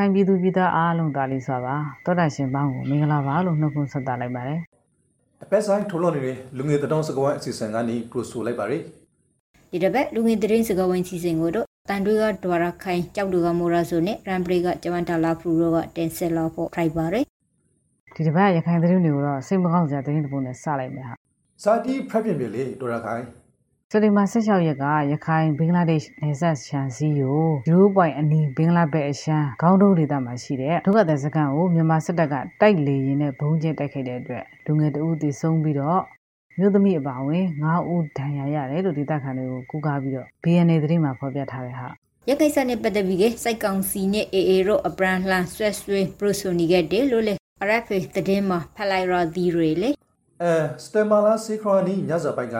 ရခိုင်ပြည်သူပြည်သားအားလုံးတာလီစွာပါတောတာရှင်ပေါင်းကိုမင်္ဂလာပါလို့နှုတ်ခွန်းဆက်သလိုက်ပါတယ်အပက်ဆိုင်ထိုးလို့နေတဲ့လူငယ်တောင်စကွန်အစီအစဉ်ကနေပရိုဆိုလိုက်ပါရယ်ဒီတစ်ပတ်လူငင်သတင်းစကားဝိုင်းစီစဉ်ကိုတော့တန်တွေကဒွာရခိုင်ကြောက်တူကမိုရာဆိုနဲ့ရန်ပရိကဂျမန်တာလာဖရူရောကတင်ဆက်လာဖို့ထိုက်ပါရယ်ဒီတစ်ပတ်ရခိုင်သတင်းတွေကိုတော့စိတ်မကောင်းစရာသတင်းတစ်ပုဒ်နဲ့စလိုက်မယ်ဟာစာတီဖရက်ပြင်ပြလေဒေါ်ရခိုင် စက်တင်ဘာ16ရက်ကရခိုင်ဘင်္ဂလားဒေ့ရှ်နယ်စပ်ရှန်စီယို 0. အနီးဘင်္ဂလားဘက်အရှမ်းခေါင်းတုံးဒေသမှာရှိတဲ့ဒုက္ခသည်စခန်းကိုမြန်မာစစ်တပ်ကတိုက်လေရင်နဲ့ဘုံကျဲတိုက်ခိုက်တဲ့အတွက်လူငယ်တအုပ်တည်ဆုံးပြီးတော့မြို့သမီးအပါအဝင်9ဦးဒဏ်ရာရတယ်လို့ဒေသခံတွေကိုကူကားပြီးတော့ BNA သတင်းမှာဖော်ပြထားတဲ့ဟာရခိုင်စာနဲ့ပတ်သက်ပြီးကစိုက်ကောင်စီနဲ့ AA တို့အပရန်လှန်ဆွဲဆွဲပရိုဆိုနီခဲ့တယ်လို့လေ RFA သတင်းမှာဖလိုက်ရသည်တွေလေအဲစတမာလာစီခရနီညဇပိုက်က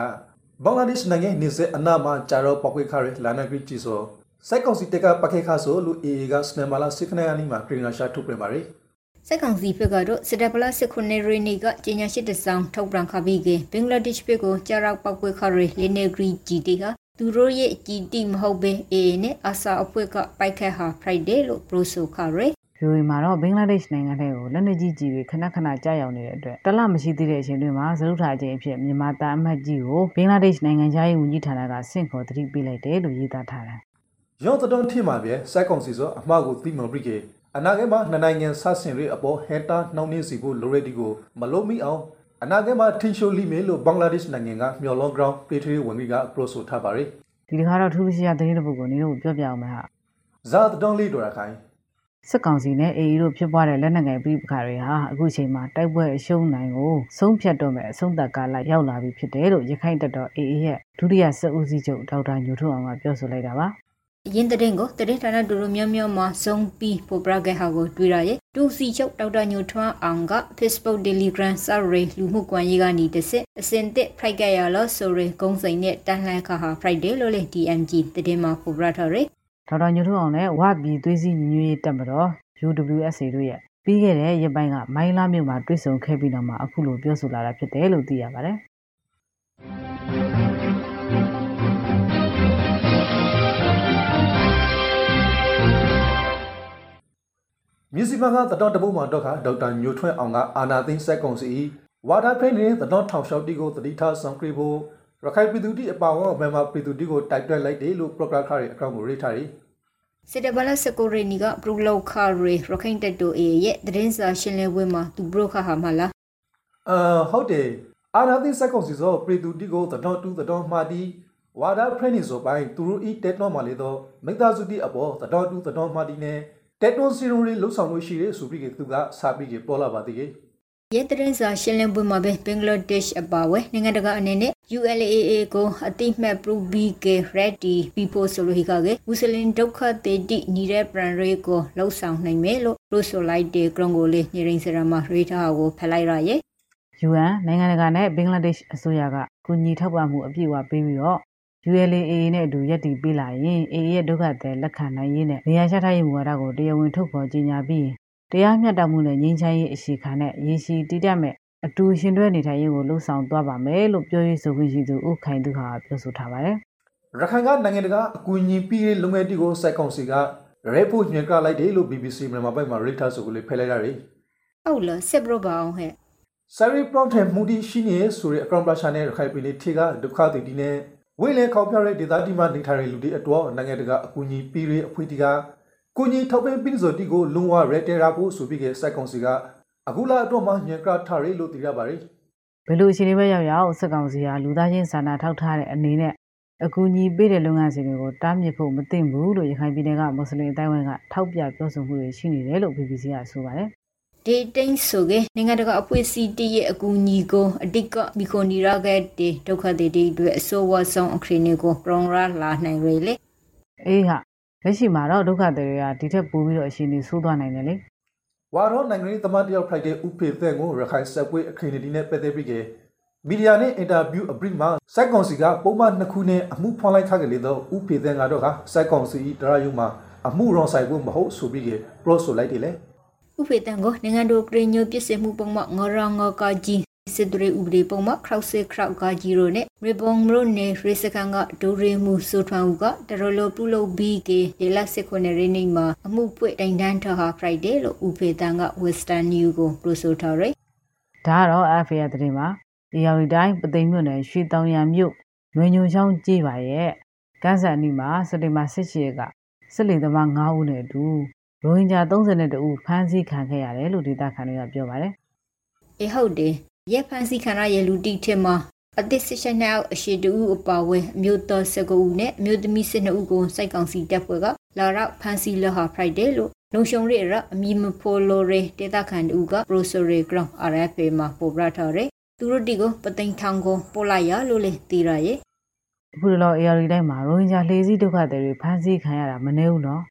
ဘင်္ဂလားဒေ့ရှ်နိုင်ငံနေဆက်အနာမှာဂျာရောပောက်ခွေခါရလာနာဂရီချီဆိုစိုက်ကောင်စီတက်ကပခေခါဆိုလူ AA ကစတမာလာစီခနေအနီမှာခရင်နာရှာထုတ်ပြန်ပါရယ်စိုက်ကောင်စီဘက်ကတော့စစ်တပ်ပလစစ်ခုနှစ်ရီနီကကျင်းညာရှိတဲ့ဆောင်ထုတ်ပြန်ခပြီးကဘင်္ဂလားဒေ့ရှ်ဘက်ကိုကြာရောက်ပောက်ကွဲခရီလီနေဂရီဂျီတီကသူတို့ရဲ့ဂျီတီမဟုတ်ဘဲ AA နဲ့အဆာအဖွဲ့ကပိုက်ခတ်ဟာ Friday လို့ပရိုဆိုခရီ ဗီအိုအေမှာတော့ဘင်္ဂလားဒေ့ရှ်နိုင်ငံထဲကိုလက်နေကြီးကြီးတွေခဏခဏကြာရောက်နေတဲ့အတွက်တလမရှိသေးတဲ့အချိန်တွေမှာသရုပ်ထားခြင်းအဖြစ်မြန်မာတာအမတ်ကြီးကိုဘင်္ဂလားဒေ့ရှ်နိုင်ငံသားရေးဝန်ကြီးဌာနကဆင့်ခေါ်တတိပေးလိုက်တယ်လို့ရေးသားထားတယ်ရောတတော်ထင်မှာပြစိုက်ကောင်စီဆိုအမှားကိုသိမဘရိကေအနာဂတ်မှာနှစ်နိုင်ငံဆဆင်ရေးအပေါ်ဟက်တာနှောင်းနှင်းစီဖို့လိုရတီကိုမလုံးမိအောင်အနာဂတ်မှာထင်ရှိုးလိမယ်လို့ဘင်္ဂလားဒေ့ရှ်နိုင်ငံကမျော်လွန်ဂရောင်းပေထရီဝန်ကြီးကပရိုဆိုထားပါရယ်ဒီတစ်ခါတော့ထူးခြားတဲ့သတင်းတစ်ပုဒ်ကိုနေတို့ပြောပြအောင်မယ်ဟာဇာတတော်လေးဒေါ်ရခိုင် စစ်ကောင်စီနဲ့ AA တို့ဖြစ်ပွားတဲ့လက်နက်ကိုင်ပြည်ပခါတွေဟာအခုချိန်မှာတိုက်ပွဲအရှုံးနိုင်ကိုဆုံးဖြတ်တော့မယ်အဆုံးသတ်ကာလရောက်လာပြီဖြစ်တယ်လို့ရခိုင်တပ်တော် AA ရဲ့ဒုတိယစစ်ဦးစီးချုပ်ဒေါက်တာညိုထွန်းအောင်ကပြောဆိုလိုက်တာပါအရင်တဲ့ကိုတရင်ဌာနဒူလိုမျိုးမျိုးမှာဇုံပီပိုပရဂက်ဟာကိုတွေ့ရရဲ့တူစီချုပ်ဒေါက်တာညိုထွန်းအောင်က Facebook Telegram စရိလူမှုကွန်ရက်ကနေတစ်စစ်အစင်တစ်ဖရိုက်ကရလို့ဆိုရဂုံစိန်နဲ့တန်လှန်ခါဟာ Friday လို့လေ DMG တရင်မှာပိုပရထားရယ် ဒေါက်တာညိုထွန်းအောင်နဲ့ဝပြည်သွေးစည်းညီညွတ်ရေးတပ်မတော် UWSA တို့ရဲ့ပြီးခဲ့တဲ့ရက်ပိုင်းကမိုင်းလာမြို့မှာတွေ့ဆုံခဲ့ပြီးတော့မှအခုလိုပြောဆိုလာတာဖြစ်တယ်လို့သိရပါတယ်မြစ်စီမကတတော်တပုတ်မှာတော့ခါဒေါက်တာညိုထွန်းအောင်ကအာနာသိန်းစက်ကောင်စီဝါဒဖိနေတဲ့တတော်ထောင်လျှောက်တီကိုတတိထားဆောင်ခရီဖို့ရခိုင်ပြည်သူတိအပါအဝင်ဘယ်မှာပြည်သူတိကိုတိုက်တွန်းလိုက်တယ်လို့ပရိုဂရမ်ခါရဲ့အကောင့်ကိုရေးထားတယ် စစ်တဘလစကိုရီနီကပရူလောက်ခါရီရခိုင်တက်တိုအေရဲ့တရင်စာရှင်းလင်းပွဲမှာသူဘရခါဟာမလားအာဟုတ်တယ်အာနာသိန်းစက်ကောင်စီဆိုပြည်သူတိကိုတတော်တူတတော်မှာတီဝါဒဖိနေဆိုပိုင်းသူတို့ဤတက်တော်မှာလေတော့မိသားစုတိအပေါ်တတော်တူတတော်မှာတီနဲ့တက်တွန်စီရုံလေးလှုပ်ဆောင်လို့ရှိတဲ့ဆိုပြီးကသူကစာပြီးကပေါ်လာပါသေးတယ် ရဲတရင်စာရှင်းလင်းပွဲမှာပဲဘင်္ဂလားဒေ့ရှ်အပါအဝင်နိုင်ငံတကာအနေနဲ့ ULAA ကိုအတိမတ်ပရူဘီကေ ready people ဆိုလိုဟိကကမွ슬င်ဒုက္ခတေတိနေတဲ့ပရန်ရေးကိုလှုပ်ဆောင်နိုင်မယ်လို့လို့ဆိုလိုက်တဲ့ကရုံကိုလေးညရင်စရမှာရေးထားကိုဖလိုက်ရရဲ့ UN နိုင်ငံတကာနဲ့ဘင်္ဂလားဒေ့ရှ်အစိုးရကကူညီထောက်ပံ့မှုအပြည့်အဝပေးပြီးတော့ ULAA နဲ့အတူရပ်တည်ပေးလာရင် AA ရဲ့ဒုက္ခသည်လက်ခံနိုင်ရေးနဲ့နေရာချထားရေးမူဝါဒကိုတရားဝင်ထုတ်ဖော်ကြေညာပြီး တရားမျှတမှုနဲ့ငြိမ်းချမ်းရေးအရှိခံနဲ့ရည်ရှိတည်တတ်မဲ့အတူရှင်တွဲနေထိုင်ရေးကိုလှုံ့ဆော်သွားပါမယ်လို့ပြောရေးဆိုခွင့်ရှိသူဦးခိုင်သူဟာပြောဆိုထားပါတယ်ရခိုင်ကနိုင်ငံတကာအကူအညီပေးတဲ့လုပ်ငန်းတီကိုစက်ကောင်စီကရဲဖို့ညွှန်ကြားလိုက်တယ်လို့ BBC မြန်မာပိုင်းမှာ Reuters ဆိုကလေးဖယ်လိုက်ရတယ်ဟုတ်လားစစ်ဘရပါအောင်ဟဲ့။ Sari Prompt ထဲမူဒီရှိနေဆိုတဲ့အကောင့်ပလာရှာနဲ့ရခိုင်ပြည်နယ်ထေကဒုက္ခသည်တီနဲ့ဝိလေခေါပြတဲ့ဒေသတီမှာနေထိုင်တဲ့လူတွေအတွက်နိုင်ငံတကာအကူအညီပေးတဲ့အဖွဲ့တီက ကူညီထောက်ပံ့ပြီးဆိုတီကိုလုံဝရဲတဲရာဖို့ဆိုပြီးကစက်ကောင်စီကအခုလာတော့မှညံကရထားရလို့သိရပါတယ်။ဘယ်လိုအခြေအနေပဲရောက်ရောက်စစ်ကောင်စီဟာလူသားချင်းစာနာထောက်ထားတဲ့အနေနဲ့အကူအညီပေးတဲ့လုပ်ငန်းစဉ်တွေကိုတားမြစ်ဖို့မသင့်ဘူးလို့ရခိုင်ပြည်နယ်ကမွတ်စလင်အတိုင်းအဝိုင်းကထောက်ပြပြောဆိုမှုတွေရှိနေတယ်လို့ BBC ကဆိုပါတယ်ဒေတိန်ဆိုကနိုင်ငံတကာအဖွဲ့အစည်းတရဲ့အကူအညီကိုအတိကမီခိုနီရာခဲ့တဲ့ဒုက္ခသည်တွေအတွက်အဆိုးဝါးဆုံးအခရီးကိုပရောင်ရလာနိုင်ရလေ။အေးဟာ လက်ရှိမှာတော့ဒုက္ခသည်တွေကဒီထက်ပိုပြီးတော့အရှင်ကြီးဆိုးသွားနိုင်တယ်လေဝါရောနိုင်ငံရေးသမားတယောက်ဖိုက်တဲ့ဥပေတဲ့ကိုရခိုင်ဆက်ပွဲအခရင်ဒီနဲ့ပတ်သက်ပြီးကမီဒီယာနဲ့အင်တာဗျူးအပရိမှာစက်ကောင်စီကပုံမှန်နှစ်ခုနဲ့အမှုဖွင့်လိုက်ခါကလေးတော့ဥပေတဲ့ကတော့ကစက်ကောင်စီဒရာယုံမှာအမှုရောဆိုင်ဖို့မဟုတ်ဆိုပြီးကပရောဆိုလိုက်တယ်လေဥဖေတန်ကိုနိုင်ငံတော်ကရင်ညိုပြစ်စမှုပုံမှငေါရငေါကကြီး စစ်တရေဥပဒေပုံမှာခရောက်စစ်ခရောက်ကကြီးရိုနဲ့ရေပုံမရိုနေရေစကန်ကဒိုရီမူဆိုထွန်ဦးကတရလိုပူလိုဘီကေဒီလက်စစ်ခွနေရင်းနေမှာအမှုပွင့်တိုင်တန်းထဟာဖရိုက်ဒေးလို့ဥဖေတန်က Western New ကိုပရိုဆိုထားရယ်ဒါကတော့ AFA သတင်းမှာဒီယောရီတိုင်းပသိမ်မြို့နယ်ရွှေတောင်ရံမြို့နွေညုံချောင်းကြေးပါရဲ့ကန်းဆန်နီမှာစတေမာစစ်ချေကစစ်လီသမား9ဦးနဲ့အတူရိုဟင်ဂျာ32ဦးဖမ်းဆီးခံခဲ့ရတယ်လို့ဒေသခံတွေကပြောပါတယ်အေဟုတ်တယ် ရက်ဖန်စီခန္ဓာရဲ့လူတီထင်မှာအသစ်စစ်ချက်နှစ်အောက်အရှိတူအပါဝဲအမျိုးတော်စကူနဲ့အမျိုးသမီးစစ်နှစ်ဦးကိုစိုက်ကောင်စီတပ်ဖွဲ့ကလာရောက်ဖန်စီလဟာဖရိုက်ဒေးလို့လုံရှုံရရအမီမဖိုလိုရေဒေတာခန်တူကပရိုဆိုရီဂရောင်း RFA မှာပေါ်ပြထားတယ်သူတို့တီကိုပသိမ်ထောင်ကိုပို့လိုက်ရလို့လေတီရရဲ့အခုတော့ ARD တိုင်းမှာရိုဟင်ဂျာလှေစီးဒုက္ခသည်တွေဖမ်းဆီးခံရတာမနည်းဘူးနော်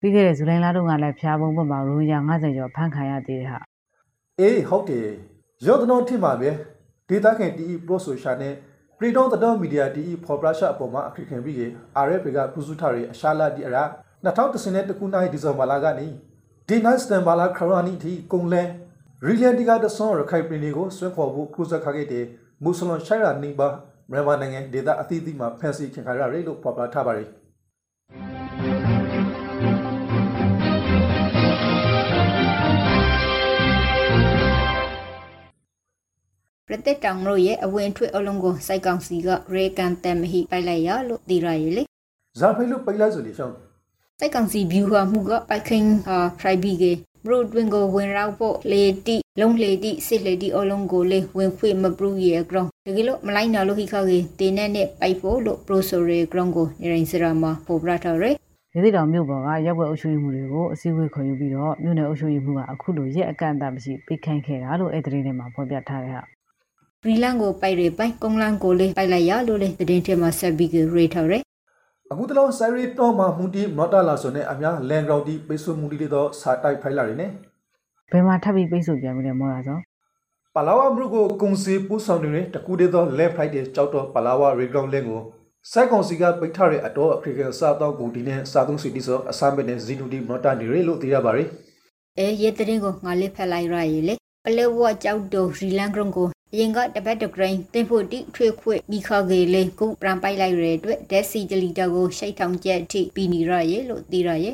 ပြီးခဲ့တဲ့ဇူလိုင်လတုန်းကလည်းဖျားပုံပေါ်မှာရိုဟင်ဂျာ90ကျော်ဖမ်းခံရသေးတယ်ဟာအေးဟုတ်တယ် ရော့တနောထင်ပါပဲဒေတာခင်တီပရိုဆိုရှာနဲ့ပရီတောင်းတတော်မီဒီယာတီဖော်ပရရှာအပေါ်မှာအခက်ခင်ပြီးက RFA ကပူစုထားရအရှာလာဒီအရာ2010ခုနှစ်ဒီဇင်ဘာလကနေဒီနတ်စတန်ဘာလာခရနီတီကုံလဲရီလန်တီကတဆွန်ရခိုင်ပြည်နယ်ကိုဆွဲခေါ်ဖို့ကုစခါခဲ့တဲ့မွတ်စလင်ရှိုင်ရာနီဘာမြန်မာနိုင်ငံဒေသအသီးသီးမှာဖန်ဆီးခင်ခါရရလို့ဖော်ပြထားပါတယ် ရတက်တောင်တို့ရဲ့အဝင်ထွက်အလုံးကိုစိုက်ကောင်စီကရေကန်တမ်မဟိပိုက်လိုက်ရလို့တီရရဲ့လေဇာဖိလို့ပိတ်လိုက်ဆိုလေရှောင်းစိုက်ကောင်စီဗျူဟာမှုကပိုက်ခင်ဟာဖရိုက်ဘီကေဘရိုတွင်ကိုဝင်ရောက်ဖို့လေတီလုံးလေတီစစ်လေတီအလုံးကိုလေဝင်ခွေမပရူရဲ့ဂရောင်းတကယ်လို့မလိုက်နာလို့ခိခါကေတင်းနဲ့နဲ့ပိုက်ဖို့လို့ပရိုဆိုရီဂရောင်းကိုနေရင်စရာမှာပေါ်ပြထားရယ်ရသေးတောင်မြို့ပေါ်ကရပ်ွက်အုပ်ချုပ်ရေးမှုတွေကိုအစည်းအဝေးခေါ်ယူပြီးတော့မြို့နယ်အုပ်ချုပ်ရေးမှုကအခုလိုရက်အကန့်အသတ်မရှိပိတ်ခိုင်းခဲ့တာလို့အဲ့ဒီသတင်းထဲမှာဖော်ပြထားတဲ့ဟာ ဘရီလန်ကိုပိုက်ရပိုင်ကုန်းလန်ကိုလေပိုက်လိုက်ရလို့လေတင်းထဲမှာဆက်ပြီးရေထားရယ်အခုတလုံးဆိုင်ရီတော့မှာမူတီမော်တာလာဆိုနဲ့အများလန်ဂရောင်းတီပိတ်ဆို့မှုတီတော့စာတိုက်ဖိုင်လာရနေဘယ်မှာထပ်ပြီးပိတ်ဆို့ပြန်ပြီလဲမောတာဆိုပလာဝမရုကိုကုံစီပူဆောင်နေတဲ့တကူတဲ့တော့လက်ဖိုက်တဲ့ကြောက်တော့ပလာဝရီဂရောင်းလင်းကိုစိုက်ကောင်စီကပိတ်ထားတဲ့အတော့အခရိကန်စားတော့ကိုဒီနဲ့စားသုံးစီတီဆိုအစမ်းပဲနဲ့ဇီနူတီမော်တာနေရလို့သိရပါတယ်အဲရဲတရင်ကိုငါလေးဖက်လိုက်ရရေလေပလဲဝကြောက်တော့ရီလန်ဂရုံကိုအ ရင်ကတပတ်တဂရိန်တင်ဖို့တိထွေခွေမိခကေလေကုပရန်ပိုက်လိုက်ရတဲ့အတွက်ဒက်စီဂျလီတာကိုရှိတ်ထောင်ကျက်အထိပြီးနေရရေလို့သိရရေ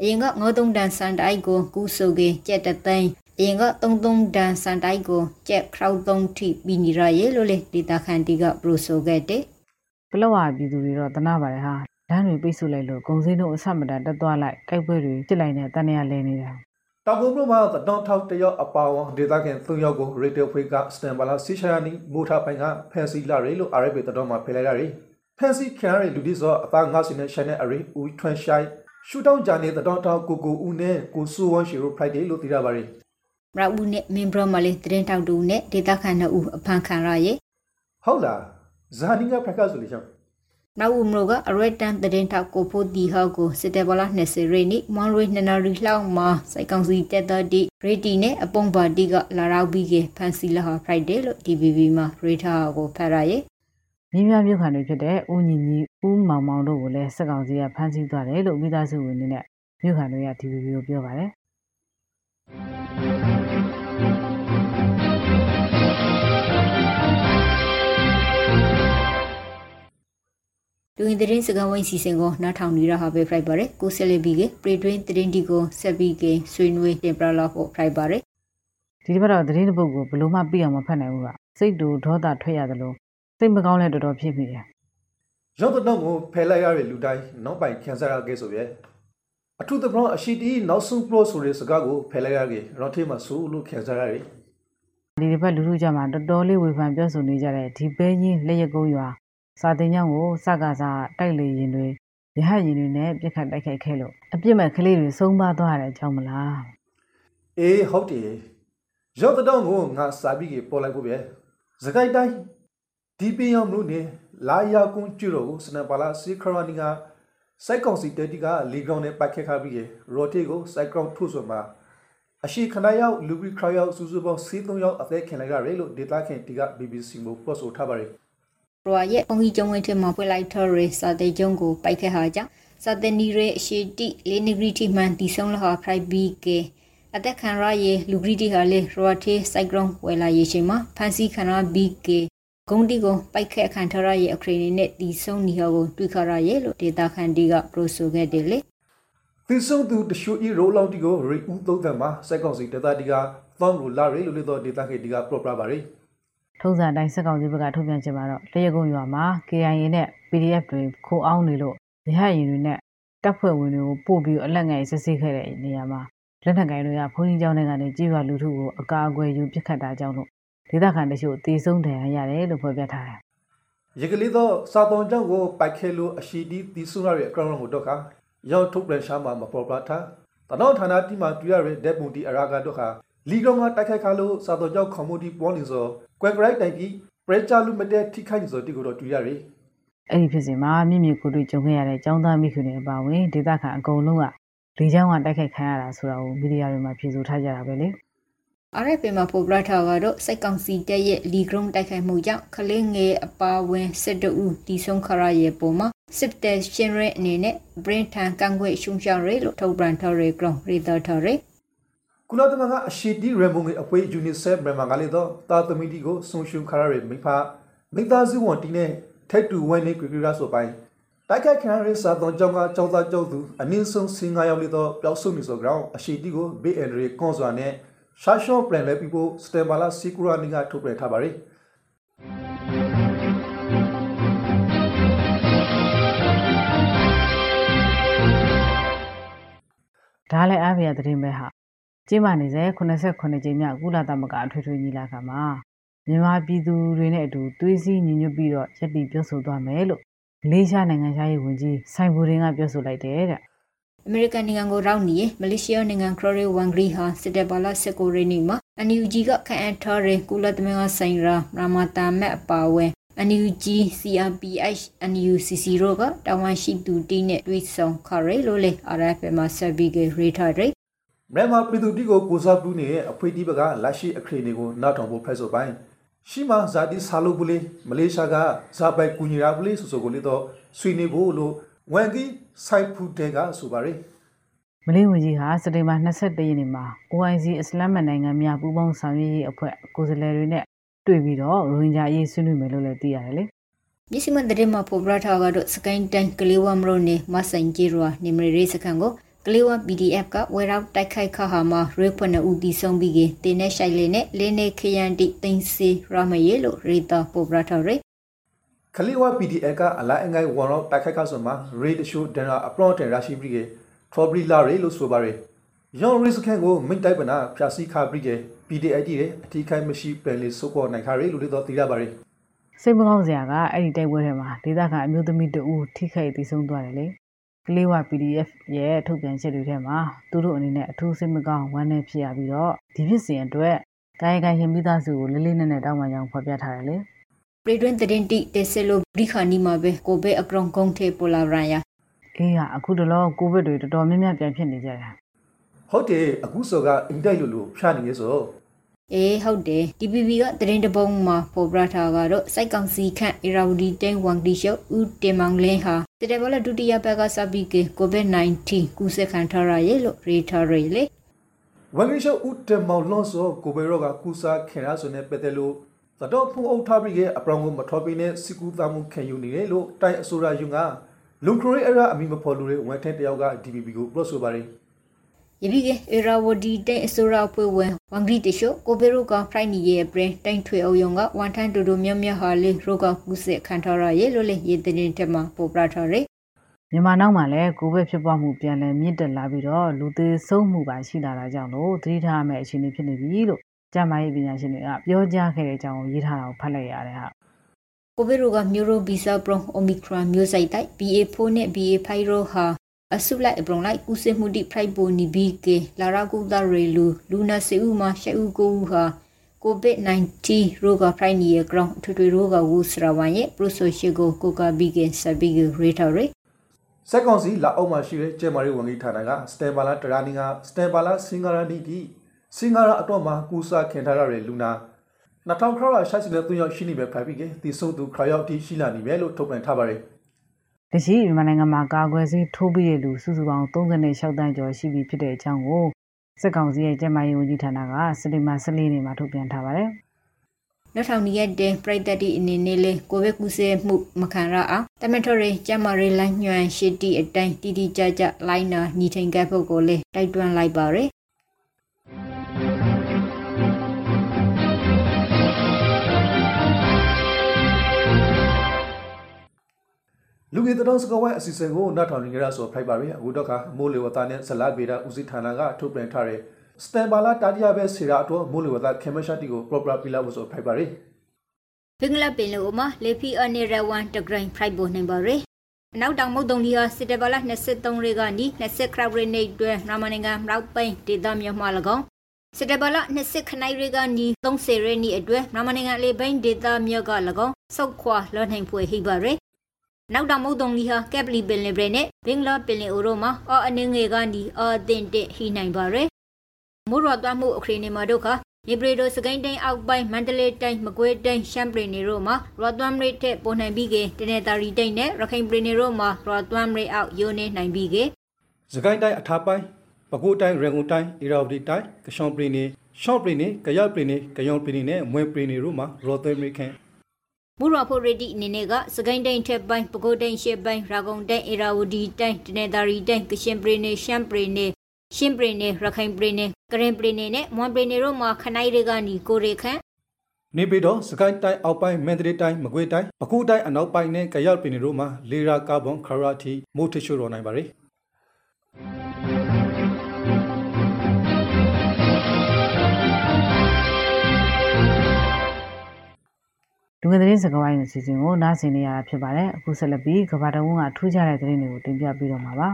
အရင်ကငေါသုံးတန်စန်တိုက်ကိုကူးဆိုကေကျက်တသိန်းအရင်ကသုံးသုံးတန်စန်တိုက်ကိုကျက်ခရောက်သုံးထိပြီးနေရရေလို့လေဒေတာခန်တီကပရိုဆိုခဲ့တဲ့ပလောဝပြည်သူတွေတော့တနာပါတယ်ဟာလမ်းတွေပိတ်ဆို့လိုက်လို့ဂုံစင်းတို့အဆက်မတန်တက်သွားလိုက်တိုက်ပွဲတွေဖြစ်လိုက်တဲ့တန်ရလဲနေတာ တောင်ကုန်မြို့မှာတတော်ထောက်တယောက်အပါဝဒေတာခင်၃ယောက်ကိုရီတယ်ဖွေးကစတန်ဘာလာဆီရှာယာနီမိုထာပိုင်ကဖန်စီလာရလို့ RFA တတော်မှာဖယ်လိုက်ရတယ်ဖန်စီခံရတဲ့လူဒီဆိုအသားငါစင်းနဲ့ရှိုင်းနဲ့အရီဦးထွန်ရှိုင်းရှူတောင်းဂျာနေတတော်ထောက်ကိုကိုဦးနဲ့ကိုဆူဝမ်ရှီရိုဖရိုက်ဒေးလို့သိရပါတယ်မရဦးနဲ့မင်ဘရမလေးတရင်ထောက်တူနဲ့ဒေတာခန်နှစ်ဦးအဖန်ခံရရေဟုတ်လားဇာနီကဖက်ကဆိုလေချောင်း နောက်ဦးမလို့ကအရက်တန်တရင်ထောက်ကိုဖို့ဒီဟောက်ကိုစစ်တေဘလာ20ရိနိမွန်ရွေနနာရီလောက်မှာစိုက်ကောင်စီတက်တော်ဒီရေတီနဲ့အပုံပါတီကလာရောက်ပြီးကဖန်စီလာဟာဖရိုက်ဒေးလို့ DVB မှာရေထားကိုဖတ်ရရဲ့မြင်းများမြို့ခံတွေဖြစ်တဲ့ဦးညီညီဦးမောင်မောင်တို့ကိုလည်းစက်ကောင်စီကဖမ်းဆီးသွားတယ်လို့မိသားစုဝင်တွေနဲ့မြို့ခံတွေက DVB ကိုပြောပါတယ် လူရင်တရင်စကဝိုင်းစီစဉ်ကိုနားထောင်နေရဟာပဲဖရိုက်ပါရယ်ကိုဆက်လက်ပြီးကပရီတွင်းတရင်ဒီကိုဆက်ပြီးကဆွေးနွေးတင်ပြလာဖို့ဖရိုက်ပါရယ်ဒီတစ်ပတ်တော့သတင်းတစ်ပုဒ်ကိုဘယ်လို့မှပြအောင်မဖတ်နိုင်ဘူးကစိတ်တူဒေါသထွက်ရတယ်လို့စိတ်မကောင်းလဲတော်တော်ဖြစ်မိတယ်ရောက်တော့ကိုဖယ်လိုက်ရတဲ့လူတိုင်းနောက်ပိုင်ခံစားရခဲ့ဆိုရဲ့အထူးသဖြင့်အရှိတီနောက်ဆုံးပရိုဆိုတဲ့စကားကိုဖယ်လိုက်ရခဲ့ရောထေးမှာဆိုလို့ခံစားရတယ်ဒီတစ်ပတ်လူလူကြမှာတော်တော်လေးဝေဖန်ပြောဆိုနေကြတဲ့ဒီပဲကြီးလက်ရကုန်းရွာ စာတင်ကြောင်းကိုစကားစားတိုက်လေရင်တွေရဟရင်တွေနဲ့ပြစ်ခတ်တိုက်ခိုက်ခဲ့လို့အပြစ်မဲ့ကလေးတွေဆုံးပါသွားတဲ့အကြောင်းမလားအေးဟုတ်တယ်ရောက်တော့ကိုငါစာပြီးပေါ်လိုက်ဖို့ပဲစကိုက်တိုင်းဒီပင်ရောက်လို့နေလာယာကွန်ကျူတော့ကိုစနပါလာစီခရနီကစိုက်ကောင်စီတက်တီကလီဂရောင်းနဲ့ပတ်ခက်ခါပြီးရော်တေကိုစိုက်ကောင်ထုဆိုမှာအရှိခဏရောက်လူဘီခရရောက်စူးစူပေါင်း73ရောက်အသက်ခင်လိုက်ရတယ်လို့ဒေတာခင်တီက BBC မို့ပြောဆိုထားပါတယ် ရရဲ့ပုံကြီးကျုံဝင်းထမှာဖွင့်လိုက်ထော်ရီစာတေကျုံကိုပိုက်ခဲ့ဟာကြောင့်စာတေနီရဲအရှိတိလေးနီဂရီတီမန်တီဆုံးလဟာဖရိုက်ဘီကေအသက်ခံရရေးလူဂရီတီဟာလေရိုအထေးစိုက်ကရွန်ဝဲလာရေးချိန်မှာဖန်စီခံရ BK ဂုံတီကိုပိုက်ခက်ခံထရရဲ့အခရီးနဲ့တီဆုံနီဟောကိုတွေ့ခရရဲ့လို့ဒေတာခန်တီကပရိုဆိုခဲ့တယ်လေသီဆုံသူတရှူဤရိုလောင်တီကိုရီဦးသုံးသံမှာစက်ကောင်စီဒေတာတီကသောမ်ရူလာရီလို့လေတော့ဒေတာခေတီကပရော့ပရာပါရီ ထုံးစံတိုင်းစက်ကောင်စီဘက်ကထုတ်ပြန်ချင်မှာတော့တရကုံရွာမှာ KIA နဲ့ PDF တွေခိုးအောင်နေလို့ရဟရင်တွေနဲ့တပ်ဖွဲ့ဝင်တွေကိုပို့ပြီးအလက်ငယ်စစ်ဆေးခဲ့တဲ့နေရာမှာလက်နက်ကိုင်တွေကဘုန်းကြီးကျောင်းတွေကနေကြေးရွာလူထုကိုအကာအကွယ်ယူပစ်ခတ်တာကြောင့်လို့ဒေသခံတချို့တေဆုံးဒဏ်ရာရတယ်လို့ဖော်ပြထားတယ်။ရကလေးတော့စာတုံကျောင်းကိုပိုက်ခဲလို့အရှိတီးတီးဆုရရဲ့အကောင့်ကိုတော့ခါရောက်ထုတ်ပြန်ရှာမှာမပေါ်ပလာထား။တနောဌာနတိမှာတွေ့ရတဲ့ဒက်ပွန်တီအရာကတော့ခါလီကောင်ကတိုက်ခိုက်ခါလို့စာတုံကျောင်းခေါမှုတီပေါ်နေစော ကွယ်ဂရိုက်တိုင်ပြီးပရက်ချာလူမတဲ့ထိခိုက်နေစောတိကိုတော့တွေ့ရတယ်။အဲ့ဒီဖြစ်စဉ်မှာမြင့်မြင့်ကိုတွေ့ကြုံခဲ့ရတဲ့ចောင်းသားမိခင်တွေအပါအဝင်ဒေသခံအကုန်လုံးကလေချောင်းကတိုက်ခိုက်ခံရတာဆိုတာကိုမီဒီယာတွေမှာဖြေဆိုထားကြတာပဲလေ။ RFA မှာဖော်ပြထားကတော့စိုက်ကောင်စီတပ်ရဲ့လီဂရုံတိုက်ခိုက်မှုကြောင့်ခလင်းငယ်အပါဝင်စစ်တူတီဆုံခရရဲ့ပုံမှာစစ်တပ်ရှင်ရဲအနေနဲ့ brain ထန်ကန်ခွေရှုံရှောင်းရဲလို့ထုတ်ပြန်ထားရဲကောင်ရီတာထားရဲ ကုလသမဂ္ဂအရှိတီရမုံငယ်အပွေ UNICEF မြန်မာကလေးတော့တာသမီတီကိုဆုံရှုံခရရဲမိဖမိသားစုဝန်တီနဲ့ထိုက်တူဝဲနေကြကြရဆိုပိုင်းတိုက်ခိုက်ခံရစာသွန်ကြောင့်ကကြောက်သားကြောက်သူအနည်းဆုံး15ရောက်လေတော့ပျောက်ဆုံးနေဆိုကြောင်းအရှိတီကိုဘေးအန်ရီကွန်စွာနဲ့ရှာရှော့ပလန်လဲပြီးဖို့စတန်ဘာလာစီကူရာနီကထုတ်ပြန်ထားပါတယ်ဒါလည်းအားပြသတင်းပဲဟာ ကျင်းပနေစေ89ကြိမ်မြောက်ကုလသမဂ္ဂအထွေထွေညီလာခံမှာမြန်မာပြည်သူတွေနဲ့အတူသွေးစည်းညီညွတ်ပြီးတော့ရည်တည်ပြောဆိုသွားမယ်လို့မလေးရှားနိုင်ငံသားရေးဝန်ကြီးဆိုင်ဘူရင်ကပြောဆိုလိုက်တယ်တဲ့အမေရိကန်နိုင်ငံကိုရောက်နေမလေးရှားနိုင်ငံခရိုရီဝန်ဂရီဟာစစ်တပ်ဘာလာစကိုရီနီမှာအန်ယူဂျီကခန့်အပ်ထားတဲ့ကုလသမဂ္ဂဆိုင်ရာရာမာတာမက်အပါဝဲအန်ယူဂျီ CRPH အန်ယူစီစီရောကတာဝန်ရှိသူတီနဲ့တွေ့ဆုံခရဲလို့လေ RFA မှာဆက်ပြီးကြရေးထားတယ် မြန်မာပြည်သူတီကိုကိုစားပြုနေတဲ့အဖွေတီဘကလက်ရှိအခရီးတွေကိုနောက်ထောင်ဖို့ဖက်ဆိုပိုင်းရှိမဇာတိဆာလုပလီမလေးရှားကဇာပိုက်ကူညီရာပလီဆိုဆိုကိုလေတော့ဆွေနေဖို့လို့ဝန်ကြီးဆိုင်ဖူတဲကဆိုပါရယ်မလေးဝန်ကြီးဟာစက်တင်ဘာ22ရက်နေ့မှာ OIC အစ္စလာမ်နိုင်ငံများပူးပေါင်းဆောင်ရွက်ရေးအဖွဲ့ကိုယ်စားလှယ်တွေနဲ့တွေ့ပြီးတော့ရိုဟင်ဂျာအရေးဆွေးနွေးမယ်လို့လည်းသိရတယ်လေမြစီမတဲ့မှာပေါ်ပရထားကတော့စကိုင်းတိုင်းကလေးဝမရိုနေမဆိုင်ဂျီရွာနေမရီစကန်ကို ကလေးဝ PDF ကဝဲရောက်တိုက်ခိုက်ခါဟာမှာရေခွနဦးတီဆုံးပြီးကတင်းနဲ့ရှိုက်လေးနဲ့လင်းနေခရန်တိသိန်းစီရမယေလို့ရီတာပေါ်ပရထားရယ်ခလီဝ PDF ကအလိုက်အငိုင်ဝန်တော့တိုက်ခိုက်ခါဆိုမှာရေတရှိုဒန်ရာအပလော့တန်ရရှိပြီးကထရောဘရီလာရီလို့ဆိုပါရယ်ယောင်ရီစကန်ကိုမိတ်တိုက်ပနာဖြာစီခါပြီးက PDID ရဲ့အထီးခိုင်မရှိပယ်လေးစုကောနိုင်ခါရီလို့လည်းတော့သိရပါရယ်စိတ်မကောင်းစရာကအဲ့ဒီတိုက်ပွဲထဲမှာဒေသခံအမျိုးသမီးတဦးထိခိုက်တည်ဆုံးသွားတယ်လေ ကလေးဝ PDF ရဲ့ထုတ်ပြန်ချက်တွေထဲမှာသူတို့အနေနဲ့အထူးစိတ်မကောင်းဝမ်းနည်းဖြစ်ရပြီးတော့ဒီဖြစ်စဉ်အတွက်ကာယကံရှင်မိသားစုကိုလေးလေးနက်နက်တောင်းပန်ကြောင်းဖော်ပြထားတယ်လေပြည်တွင်းသတင်းတိတက်ဆလိုဘရိခာနီမှာပဲကိုဘေအကရုံကုန်းထေပိုလာရန်ယာအေးဟာအခုတလောကိုဗစ်တွေတော်တော်များများပြန်ဖြစ်နေကြတာဟုတ်တယ်အခုဆိုကအင်တိုက်လို့လို့ဖြာနေရဆို အေးဟုတ်တယ် TPP ကသတင်းတပုံမှာပေါ်ပြထားကတော့စိုက်ကောင်စီခန့်အရာဝတီတိန်ဝန်တီရှုပ်ဦးတင်မောင်လင်းဟာတတဲ့ဘလဒုတိယဘက်ကစပြီးက COVID-19 ကူးစက်ခံထားရရဲ့လို့ရေးထားရလေဝန်တီရှုပ်ဦးတင်မောင်လွန်ဆိုကိုဘေရောကကူးစားခင်ရဆိုနေပတ်တယ်လို့သတော်ဖုံအုပ်ထားပြီးကအပရောင်ကိုမထော်ပြီးနဲ့စီကူသားမှုခံယူနေတယ်လို့တိုင်အဆိုရာယူကလူခရိုအရာအမိမဖော်လူတွေဝန်ထမ်းတယောက်က DPP ကိုပြောဆိုပါတယ် ယပိကေအရာဝဒီတိန်အစိုးရဖွဲ့ဝင်ဝန်ဂရီတရှိုကိုဘေရုကဖရိုင်နီရဲ့ပရင်တိုင်ထွေအုံယုံကဝန်ထမ်းတူတူမြတ်မြတ်ဟာလေရောကကုစစ်ခံထားရရဲ့လို့လေရေတင်တက်မှာပေါ်ပြထားရယ်မြန်မာနောက်မှာလည်းကိုဗစ်ဖြစ်ပွားမှုပြန်လည်မြင့်တက်လာပြီးတော့လူသေဆုံးမှုပါရှိလာတာကြောင့်လို့သတိထားရမယ့်အခြေအနေဖြစ်နေပြီလို့ကျန်းမာရေးပညာရှင်တွေကပြောကြားခဲ့တဲ့အကြောင်းကိုရေးထားတာကိုဖတ်လိုက်ရတယ်ဟာကိုဗစ်ရောဂါမျိုးရိုဗီဇပရောအိုမီခရွန်မျိုးစိတ်တိုက် BA4 နဲ့ BA5 ရောဟာ အစုလိုက်အပရုံလိုက်ကုစစ်မှုတိဖရိုက်ပိုနီဘီကေလာရာကုသရေလူလူနာစေဦးမှာရှေဦးကိုဦးဟာ COVID-19 ရောဂါဖရိုက်နီရဲ့ကောင်ထွေထွေရောဂါဝူစရာဝန်ရဲ့ပရိုဆိုရှိကိုကိုကာဘီကေဆဘီဂရေတာရေစက်ကောင်စီလာအောက်မှာရှိတဲ့ကျဲမာရီဝန်ကြီးဌာနကစတန်ဘာလာတရာနီကစတန်ဘာလာစင်္ဂရာနီတီစင်္ဂရာအတော့မှာကူစာခင်ထားရတဲ့လူနာ2000ခရရှိတဲ့သူရောက်ရှိနေပဲဖိုက်ပြီးကဒီဆုံးသူခရရောက်တီရှိလာနေပဲလို့ထုတ်ပြန်ထားပါတယ်။ တရှိမြန်မာနိုင်ငံမှာကာကွယ်ဆေးထိုးပြီးတဲ့လူစုစုပေါင်း36တန်းကျော်ရှိပြီဖြစ်တဲ့အကြောင်းကိုစစ်ကောင်စီရဲ့ကျန်းမာရေးဝန်ကြီးဌာနကစက်တင်ဘာ14ရက်နေ့မှာထုတ်ပြန်ထားပါတယ်နောက်ထောင်ရက်တဲ့ပြိသက်တီအနေနဲ့လေကိုဗစ်ကူးစက်မှုမခံရအောင်တမထရီကျမရီလိုင်းညွန်ရှိတီအတိုင်းတီတီကြကြလိုင်းနာညီထိန်ကပ်ဖို့ကိုလေတိုက်တွန်းလိုက်ပါရယ် လူငယ်တောင်စကဝိုင်းအစီအစဉ်ကိုနောက်ထောင်နေကြရဆိုဖိုက်ပါရီအခုတော့ကမိုးလေဝသနဲ့ဇလဗေဒဦးစီးဌာနကထုတ်ပြန်ထားတဲ့စတန်ဘာလာတာတီယာပဲစီရာတော့မိုးလေဝသခေမရှာတီကို proper ပြလာဖို့ဆိုဖိုက်ပါရီဘင်္ဂလားပင်လယ်အော်မှာလေဖီအနေရဝန်တဂရိုင်းဖရိုက်ဖို့နိုင်ပါရယ်အနောက်တောင်မုတ်တုံလီဟာစစ်တဘလာ23ရေကနီ20ခရောက်ရနေတွဲရမနင်ကမြောက်ပိန်ဒေသမြောက်မှာ၎င်းစစ်တဘလာ20ခနိုင်ရေကနီ30ရေနီအတွဲရမနင်ကလေပိန်ဒေသမြောက်က၎င်းစောက်ခွာလောနိုင်ဖွေဟိပါရယ် နောက်တောင်မုတ်တုံလီဟာကက်ပလီပင်လယ်ဘရနဲ့ဘင်္ဂလားပင်လယ်အိုရိုမှာအော်အနင်းငယ်ကနီအော်တင်တက်ဟိနိုင်ပါရယ်မိုးရွာသွမ်းမှုအခရီးနေမှာဒုက္ခမြေပရီဒိုစကိုင်းတိုင်းအောက်ပိုင်းမန္တလေးတိုင်းမကွေးတိုင်းရှမ်းပြည်နယ်တို့မှာရွာသွမ်းရိတ်ထက်ပေါ်နိုင်ပြီးကတနေတာရီတိုင်းနဲ့ရခိုင်ပြည်နယ်တို့မှာရွာသွမ်းရိတ်အောက်ယိုနေနိုင်ပြီးကစကိုင်းတိုင်းအထာပိုင်းပဲခူးတိုင်းရေကုန်တိုင်းအီရာဝတီတိုင်းကရှောင်းပြည်နယ်ရှော့ပြည်နယ်ကရပြည်နယ်ကယောင်ပြည်နယ်နဲ့မွေပြည်နယ်တို့မှာရော်သွမ်းရိတ်ခန့် မူရဖို့ရတီအနေနဲ့ကစကိုင်းတိုင်းထက်ပိုင်းပဲခူးတိုင်းရှေ့ပိုင်းရာဂုံတိုင်းအီရာဝတီတိုင်းတနေတာရီတိုင်းကရှင်ပြည်နယ်ရှမ်းပြည်နယ်ရှင်းပြည်နယ်ရခိုင်ပြည်နယ်ကရင်ပြည်နယ်နဲ့မွန်ပြည်နယ်တို့မှာခနိုင်တွေကနီကိုရေခန့်နေပြည်တော်စကိုင်းတိုင်းအောက်ပိုင်းမန္တလေးတိုင်းမကွေးတိုင်းပဲခူးတိုင်းအနောက်ပိုင်းနဲ့ကရောက်ပြည်နယ်တို့မှာလေရာကာဗွန်ခရာတီမိုးထရှို့တော်နိုင်ပါတ လူငယ်သတင်းစကားဝိုင်းအစီအစဉ်ကိုနားဆင်နေရတာဖြစ်ပါတယ်အခုဆက်လက်ပြီးကဘာတဝန်းကထူးခြားတဲ့သတင်းတွေကိုတင်ပြပြီးတော့မှာပါ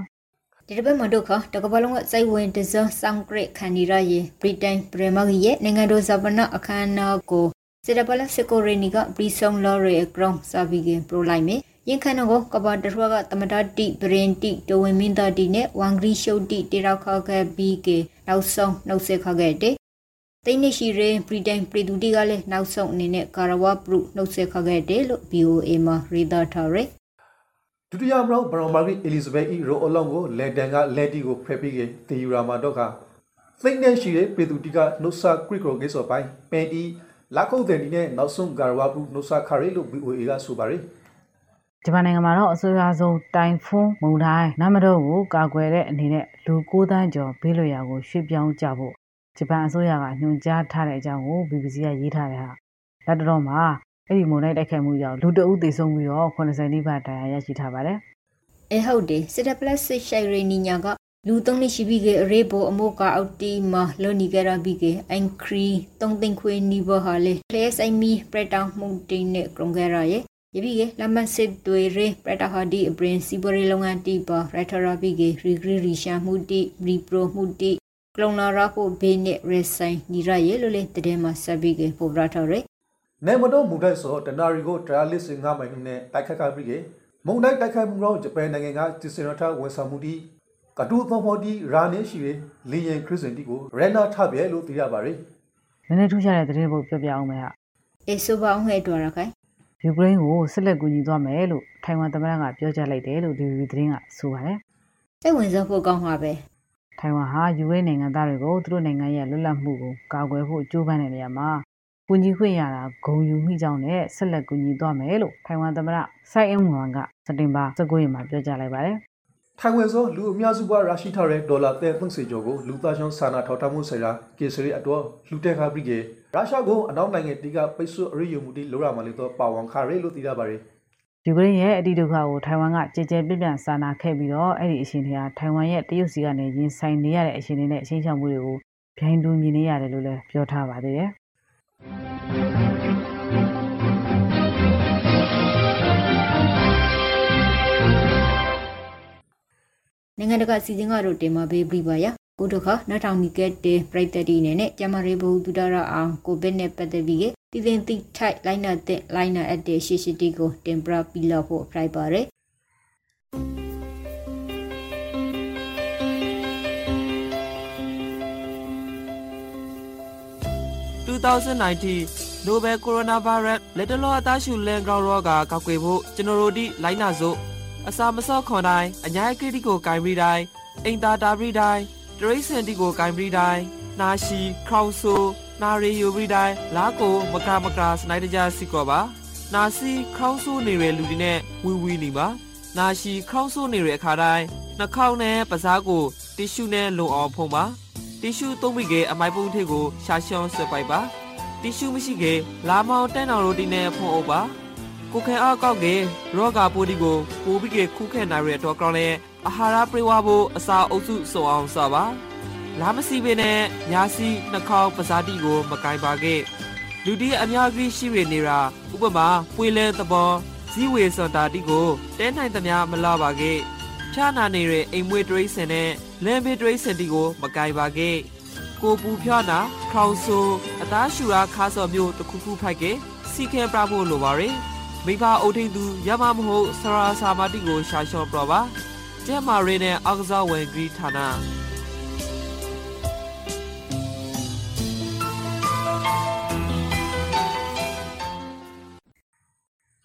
ဒီတစ်ပတ်မှာတို့ခတကပလုံးကစိုက်ဝင်တစဆောင်ဂရိတ်ခန်နီရယေဗြိတိန်ပရမဂီရဲ့နိုင်ငံတော်ဇပနာအခမ်းအနားကိုစစ်တပလစကိုရီနီကပရီဆောင်လော်ရီအကရောင်းစာဗီကင်ပရိုလိုက်မေရင်ခန်ကိုကဘာတထွားကတမတာတိပရင်တိတဝင်းမင်းသားတိနဲ့ဝမ်ဂရီရှုတ်တိတေရောက်ခခဲ့ပြီးကေနောက်ဆုံးနှုတ်ဆက်ခခဲ့တဲ့ တိနေရှိရင်ဗြိတိန်ပြည်သူတီကလည်းနောက်ဆုံးအနေနဲ့ကာရဝပရုနှုတ်ဆက်ခခဲ့တယ်လို့ BOA မှာရေးသားထားရယ်ဒုတိယမြောက်ဘရောင်မာဂရီအလီဇဘက်ဤရိုအလောင်ကိုလန်ဒန်ကလက်တီကိုဖယ်ပြီးတေယူရာမာတော့ကသိမ့်နဲ့ရှိတဲ့ပေသူတီကနှုတ်ဆာခရစ်ကိုဂေဆိုပိုင်းပန်တီလာခုတ်တဲ့ဒီနဲ့နောက်ဆုံးဂါရဝဘူးနှုတ်ဆာခရီလို့ BOA ကဆိုပါတယ်ဂျပန်နိုင်ငံမှာတော့အစိုးရဆုံးတိုင်ဖွန်းမုန်တိုင်းနမတော်ကိုကာကွယ်တဲ့အနေနဲ့လူ9သန်းကျော်ဘေးလွရာကိုရွှေ့ပြောင်းကြဖို့ ဂျပန်အစိုးရကညွှန်ကြားထားတဲ့အကြောင်းကို BBC ကရေးထားတယ်ဟာလက်တော်မှာအဲ့ဒီမုန်တိုင်းတိုက်ခိုက်မှုကြောင့်လူတအုပ်သေဆုံးပြီးတော့80နီးပါးဒဏ်ရာရရှိထားပါတယ်။အဲဟုတ်တယ်စစ်တပ်ပလက်စစ်ရှိုင်ရီနီညာကလူသုံးနှစ်ရှိပြီးကအရေးပေါ်အမိုးကအောက်တီမှာလော်နီကရာပြီးကအန်ခရီသုံးသိန်းခွေနီဘဟာလေဖလဲဆိုင်မီပရက်တောင်မှုတင်းနဲ့ကရုံကရာရဲ့ယပိကလမစစ်တွေရေပရတာဟာဒီအပရင်စီဘရီလုံငန်းတီပါရထရာပိကရီဂရီရီရှာမှုတီရီပရိုမှုတီ ကလုံနာရာဖို့ဘေးနဲ့ရဆိုင်ညီရရဲ့လို့လေတတဲ့မှာစပိကပိုဗရာထရဲနေမတော်မူတိုက်ဆိုတနာရီကိုတရာလစ်စင်ငါမိုင်နဲ့တိုက်ခတ်ခပြီးကမုန်တိုင်းတိုက်ခိုက်မှုတော့ဂျပန်နိုင်ငံကတီစင်ရထဝန်ဆောင်မှုတီကတူသောဖော်တီရာနေရှိတဲ့လီယန်ခရစ်စင်တီကိုရန်နာထပြဲလို့သိရပါတယ်။နည်းနည်းထူးခြားတဲ့သတင်းပုတ်ပြောပြအောင်မယ်ဟာ။အေဆိုပါအောင်ဟဲ့တော်ရခိုင်။ယူကရိန်းကိုဆက်လက်ကူညီသွားမယ်လို့ထိုင်ဝမ်သမ္မတကပြောကြားလိုက်တယ်လို့ဒီဗီသတင်းကဆိုပါတယ်။စိတ်ဝင်စားဖို့ကောင်းပါပဲ။ ထိုင်ဝမ်ဟာ ယူကရိန်းနိုင်ငံသားတွေကို သူတို့နိုင်ငံရဲ့ လွတ်လပ်မှုကို ကာကွယ်ဖို့ ကြိုးပမ်းတဲ့နေရာမှာ ကူညီခွင့်ရတာ ဂုံယူမိကြောင်းနဲ့ ဆက်လက် ကူညီသွားမယ်လို့ ထိုင်ဝမ်သမ္မတစိုက်အုံဝမ်က စက်တင်ဘာ19ရက်မှာ ပြောကြားလိုက်ပါတယ်။ထိုင်ဝမ်ဆိုလူအများစုကရရှိထားတဲ့ဒေါ်လာသန်း30ကျော်ကိုလူသားချင်းစာနာထောက်ထားမှုဆိုင်ရာကေစရီအတော်လူတက်ခါပြီးကရုရှားကိုအနောက်နိုင်ငံတီးကပိတ်ဆို့အရေးယူမှုတွေလိုရမှာလို့တော့ပါဝန်ခရဲလို့သိရပါတယ်။ ယူကရိန်းရဲ့အတိဒုက္ခကိုထိုင်ဝမ်ကကြည်ကြဲပြန့်ပြန်စာနာခဲ့ပြီးတော့အဲ့ဒီအရှင်တွေကထိုင်ဝမ်ရဲ့တရုတ်စီကနေရင်ဆိုင်နေရတဲ့အရှင်တွေနဲ့အချင်းချောင်မှုတွေကိုပြိုင်တူမြင်နေရတယ်လို့လည်းပြောထားပါသေးတယ်။နိုင်ငံတကာစီစဉ်ကတော့တင်မှာပေးပြီးပါရကိုတို့ခနောက်ထောင်မီကက်တေပရိသတ်တီနေနဲ့ကျမရေဘူဒူဒရာအောင်ကိုဗစ်နဲ့ပတ်သက်ပြီး တည်တင်တိထိုက်လိုင်းနာတဲ့လိုင်းနာအပ်တဲ့ရှေ့ရှိတီကိုတင်ပရာပီလာဖို့ဖိုက်ပါရယ်2019 Nobel Coronavirus လက်တလောအသားရှူလန်ဂရောင်းရောဂါကောက်ွယ်ဖို့ကျွန်တော်တို့ဒီလိုင်းနာစို့အစာမစော့ခွန်တိုင်းအညာကိတိကိုဂိုင်ရီတိုင်းအိမ်သာတာပရိတိုင်းဒတရိတ်စင်တီကိုဂိုင်းပရီတိုင်းနာရှိခေါင်ဆို နာရီယိုပရီတိုင်းလာကိုမကာမကာစနိုက်တကြစီကောပါနာစီခေါင်းဆိုးနေတဲ့လူတွေနဲ့ဝီဝီနေပါနာရှိခေါင်းဆိုးနေတဲ့အခါတိုင်းနှာခေါင်းနဲ့ပစားကိုတီရှူနဲ့လုံအောင်ဖုံးပါတီရှူသုံးမိကအမိုက်ပုံးထိပ်ကိုရှာရှောင်းဆွဲပိုက်ပါတီရှူမရှိကလာမောင်တန်းတော်ရိုတီနဲ့ဖုံးအုပ်ပါကိုခဲအားကောက်ကရောဂါပိုးဒီကိုပိုးပြီးကခုခဲနိုင်ရတော့ကောင်းလဲအာဟာရပြေဝဖို့အစာအုပ်စုစုံအောင်စပါ လာမစီပင်နဲ့ညာစီနှာခေါင်းပဇာတိကို မကင်ပါခဲ့လူဒီအများကြီးရှိရနေတာဥပမာပွေလဲသဘောဇီဝေစွန်တာတိကိုတဲနိုင်သမျှမလာပါခဲ့ဖြာနာနေတဲ့အိမ်မွေးတရိစင်နဲ့လမ်းဘေးတရိစင်တီကို မကင်ပါခဲ့ကိုပူဖြာနာခေါင်ဆူအသားရှူရာခါစော်မျိုးတစ်ခုခုဖိုက်ခဲ့စီခဲပြဖို့လိုပါရယ်မိဘအုပ်ထိန်သူရမမဟုတ်ဆရာစာမတိကိုရှာလျှော့ပြပါကျဲမာရီနဲ့အောက်ကစားဝင်ဂရီဌာန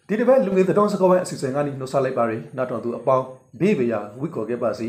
ဒီတစ်ပတ်လူငယ်သတော်စကောပိုင်းအစီအစဉ်ကနေနှုတ်ဆက်လိုက်ပါရယ်နောက်တော့သူအပေါင်းဘေးဘေးရဝိကော်ခဲ့ပါစီ